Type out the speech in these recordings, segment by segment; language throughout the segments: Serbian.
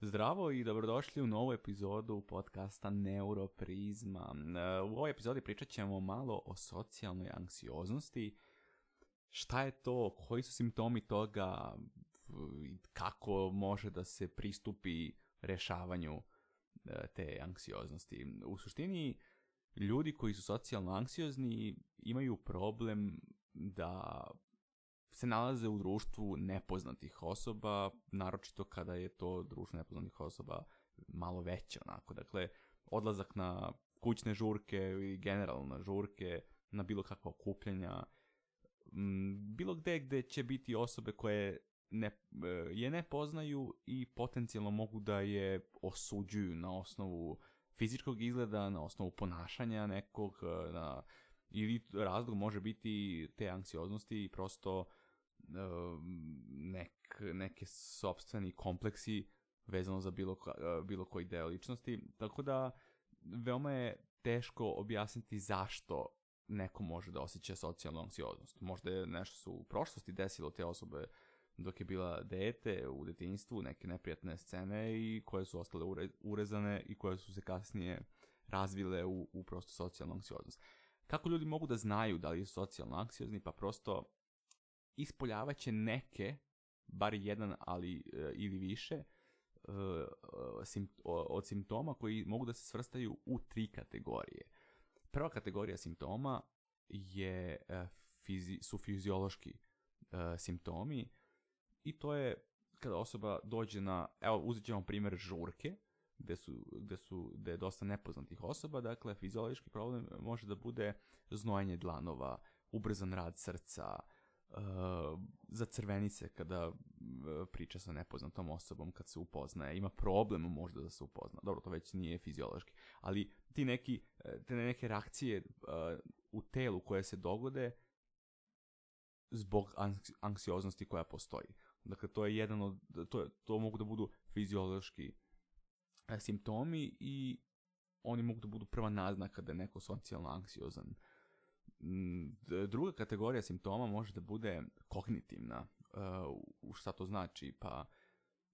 Zdravo i dobrodošli u novu epizodu podcasta Neuroprizma. Uh, u ovoj epizodi pričat ćemo malo o socijalnoj anksioznosti, šta je to, koji su simptomi toga, kako može da se pristupi rešavanju uh, te anksioznosti. U suštini, ljudi koji su socijalno anksiozni imaju problem da se nalaze u društvu nepoznatih osoba, naročito kada je to društvo nepoznatih osoba malo veće, onako. Dakle, odlazak na kućne žurke i generalno na žurke, na bilo kakva okupljanja, bilo gde gde će biti osobe koje ne, e, je ne poznaju i potencijalno mogu da je osuđuju na osnovu fizičkog izgleda, na osnovu ponašanja nekog, e, na, ili razlog može biti te anksioznosti i prosto nek, neke sobstveni kompleksi vezano za bilo, eh, bilo koji deo ličnosti, tako da veoma je teško objasniti zašto neko može da osjeća socijalnu anksioznost. Možda je nešto su u prošlosti desilo te osobe dok je bila dete u detinjstvu, neke neprijatne scene i koje su ostale urezane i koje su se kasnije razvile u, u prosto socijalnu anksioznost. Kako ljudi mogu da znaju da li su socijalno anksiozni? Pa prosto ispoljavaće neke, bar jedan ali e, ili više, e, od simptoma koji mogu da se svrstaju u tri kategorije. Prva kategorija simptoma je, e, fizi, su fiziološki simptomi i to je kada osoba dođe na, evo uzet ćemo primjer žurke, gde su, gde su, gde je dosta nepoznatih osoba, dakle fiziološki problem može da bude znojenje dlanova, ubrzan rad srca, uh, za crvenice kada e, priča sa nepoznatom osobom, kad se upoznaje, ima problem možda da se upozna. Dobro, to već nije fiziološki, ali ti neki, e, te neke reakcije e, u telu koje se dogode zbog anksioznosti koja postoji. Dakle, to je jedan od, to, je, to mogu da budu fiziološki simptomi i oni mogu da budu prva naznaka da je neko socijalno anksiozan Mm, druga kategorija simptoma može da bude kognitivna. Uh, šta to znači? Pa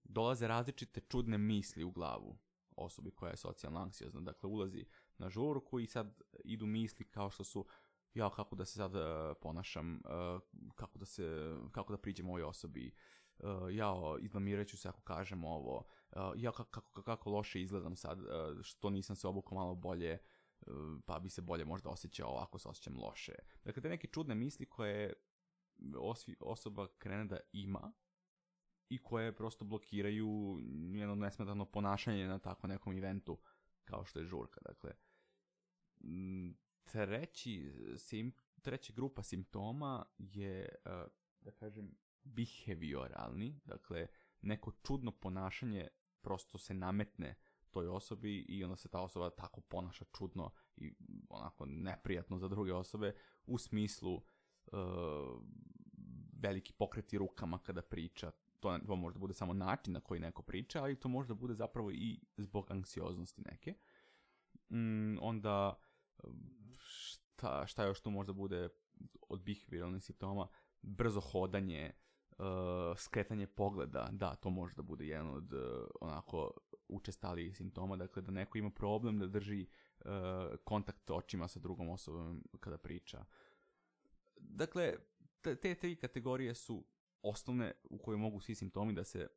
dolaze različite čudne misli u glavu osobi koja je socijalno anksiozna. Dakle, ulazi na žurku i sad idu misli kao što su ja kako da se sad e, ponašam, e, kako da se, kako da priđem ovoj osobi, ja jao, izblamirat ću se ako kažem ovo, ja kako, kako, kako loše izgledam sad, što nisam se obukao malo bolje, pa bi se bolje možda osjećao ovako se osjećam loše. Dakle, te neke čudne misli koje osoba krene da ima i koje prosto blokiraju jedno nesmetano ponašanje na tako nekom eventu kao što je žurka. Dakle, mm, treći, sim, treća grupa simptoma je, e, da kažem, behavioralni, dakle, neko čudno ponašanje prosto se nametne toj osobi i onda se ta osoba tako ponaša čudno i onako neprijatno za druge osobe u smislu uh, veliki pokreti rukama kada priča to, to možda bude samo način na koji neko priča, ali to možda bude zapravo i zbog anksioznosti neke. Mm, onda šta, šta još tu možda bude od behavioralnih simptoma, brzo hodanje, uh, skretanje pogleda, da, to može da bude jedan od uh, onako učestalijih simptoma, dakle da neko ima problem da drži uh, kontakt očima sa drugom osobom kada priča. Dakle, te tri kategorije su osnovne u koje mogu svi simptomi da, da se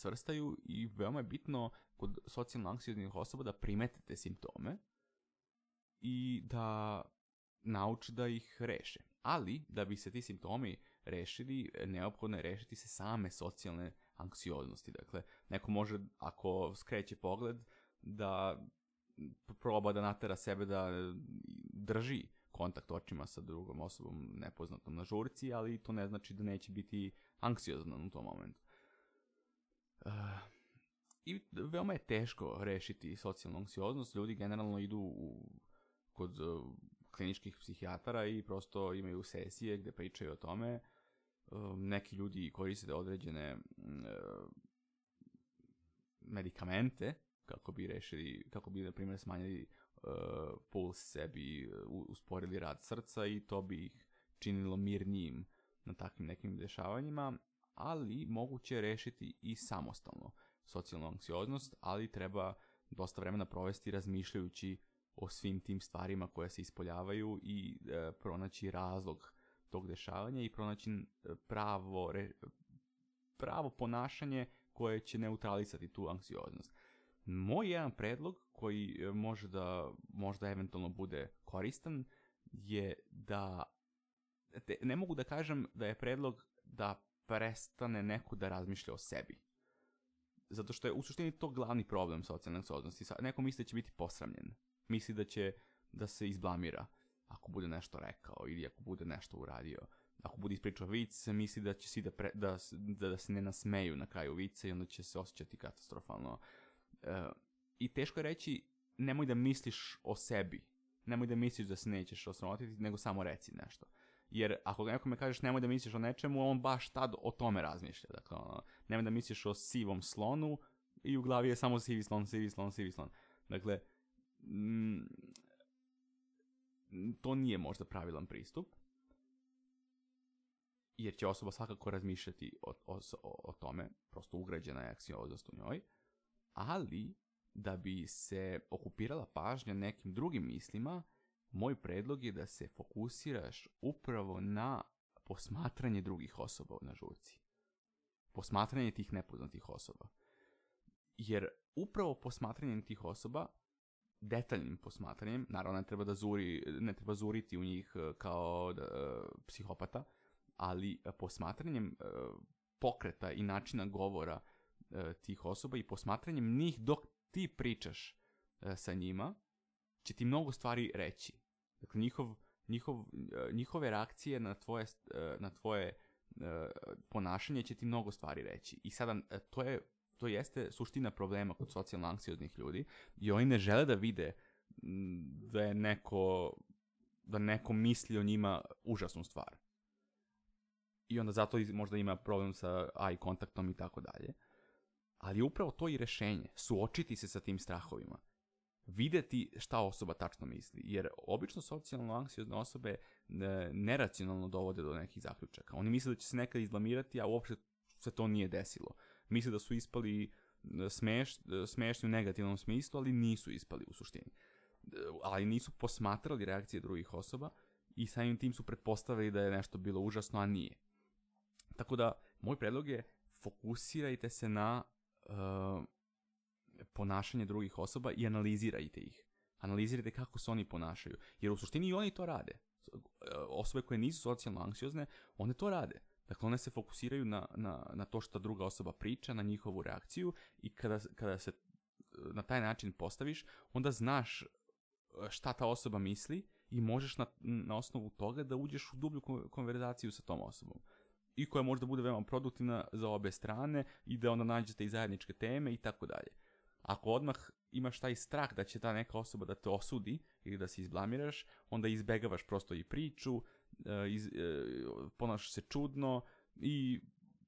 svrstaju i veoma je bitno kod socijalno anksioznih osoba da primetite simptome i da nauči da ih reše. Ali, da bi se ti simptomi rešili, neophodno je rešiti se same socijalne anksioznosti. Dakle, neko može, ako skreće pogled, da proba da natera sebe da drži kontakt očima sa drugom osobom nepoznatom na žurci, ali to ne znači da neće biti anksiozan u tom momentu. Uh, I veoma je teško rešiti socijalnu anksioznost, ljudi generalno idu u, kod e, kliničkih psihijatara i prosto imaju sesije gde pričaju o tome, Ehm, neki ljudi koriste određene mm, e, medikamente kako bi rešili, kako bi, na primjer, smanjili e, puls sebi, usporili rad srca i to bi ih činilo mirnijim na takvim nekim dešavanjima, ali moguće rešiti i samostalno socijalnu anksioznost, ali treba dosta vremena provesti razmišljajući o svim tim stvarima koje se ispoljavaju i e, pronaći razlog tog dešavanja i pronaći e, pravo, re, pravo ponašanje koje će neutralisati tu anksioznost. Moj jedan predlog koji e, može da, možda eventualno bude koristan je da, te, ne mogu da kažem da je predlog da prestane neko da razmišlja o sebi. Zato što je u suštini to glavni problem socijalne anksioznosti. Neko misli da će biti posramljen. Misli da će da se izblamira ako bude nešto rekao ili ako bude nešto uradio. Ako bude ispričao vic, misli da će svi da, pre, da, da, da se ne nasmeju na kraju vice i onda će se osjećati katastrofalno. E, I teško je reći, nemoj da misliš o sebi. Nemoj da misliš da se nećeš osramotiti, nego samo reci nešto. Jer ako nekome kažeš nemoj da misliš o nečemu, on baš tad o tome razmišlja. Dakle, ono, nemoj da misliš o sivom slonu i u glavi je samo sivi slon, sivi slon, sivi slon. Dakle, to nije možda pravilan pristup, jer će osoba svakako razmišljati o, o, o tome, prosto ugrađena je aksioznost u njoj, ali da bi se okupirala pažnja nekim drugim mislima, moj predlog je da se fokusiraš upravo na posmatranje drugih osoba na žurci. Posmatranje tih nepoznatih osoba. Jer upravo posmatranjem tih osoba detaljnim posmatranjem, naravno ne treba da zuri, ne treba zuriti u njih e, kao da, psihopata, ali e, posmatranjem pokreta i načina govora tih osoba i posmatranjem njih dok ti pričaš sa njima, će ti mnogo stvari reći. Dakle, njihov, njihov, njihove reakcije na tvoje, na tvoje ponašanje će ti mnogo stvari reći. I sada, to je to jeste suština problema kod socijalno anksioznih ljudi i oni ne žele da vide da je neko da neko misli o njima užasnu stvar. I onda zato možda ima problem sa eye kontaktom i tako dalje. Ali upravo to i rešenje, suočiti se sa tim strahovima. Videti šta osoba tačno misli, jer obično socijalno anksiozne osobe e, neracionalno dovode do nekih zaključaka. Oni misle da će se nekad izlamirati, a uopšte se to nije desilo misle da su ispali e, smeš, e, smešni u negativnom smislu, ali nisu ispali u suštini. E, ali nisu posmatrali reakcije drugih osoba i samim tim su pretpostavili da je nešto bilo užasno, a nije. Tako da, moj predlog je fokusirajte se na uh, ponašanje drugih osoba i analizirajte ih. Analizirajte kako se oni ponašaju. Jer u suštini i oni to rade. Osobe koje nisu socijalno anksiozne, one to rade. Dakle, one se fokusiraju na, na, na to što druga osoba priča, na njihovu reakciju i kada, kada se e, na taj način postaviš, onda znaš e, šta ta osoba misli i možeš na, na osnovu toga da uđeš u dublju konverzaciju sa tom osobom i koja možda bude veoma produktivna za obe strane i da onda nađete i zajedničke teme i tako dalje. Ako odmah imaš taj strah da će ta neka osoba da te osudi ili da se izblamiraš, onda izbegavaš prosto i priču, E, iz, e, ponašaš se čudno i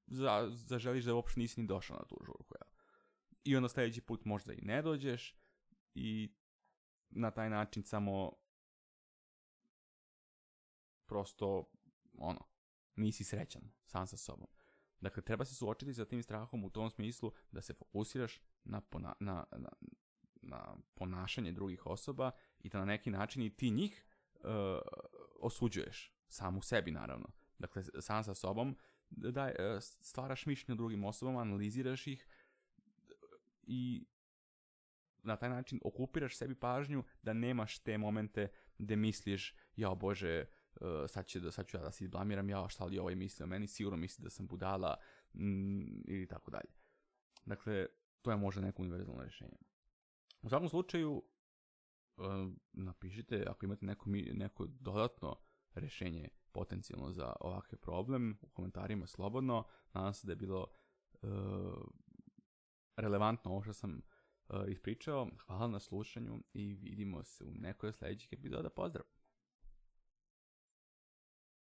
za, zaželiš da uopšte nisi ni došao na tu žurku, jel? I onda sledeći put možda i ne dođeš i na taj način samo prosto, ono, nisi srećan sam sa sobom. Dakle, treba se suočiti sa tim strahom u tom smislu da se fokusiraš na, pona, na, na, na ponašanje drugih osoba i da na neki način i ti njih e, osuđuješ sam u sebi naravno. Dakle, sam sa sobom daj, da, e, stvaraš mišljenje o drugim osobama, analiziraš ih i na taj način okupiraš sebi pažnju da nemaš te momente gde misliš, ja bože, e, sad, će, da, sad ću ja da se izblamiram, ja šta li ovaj misli o meni, sigurno misli da sam budala mm, ili tako dalje. Dakle, to je možda neko univerzalno rješenje. U svakom slučaju, e, napišite ako imate neko, neko dodatno rešenje potencijalno za ovakav problem, u komentarima slobodno. Nadam se da je bilo e, relevantno ovo što sam e, ispričao. Hvala na slušanju i vidimo se u nekoj od sledećih epizoda. Pozdrav!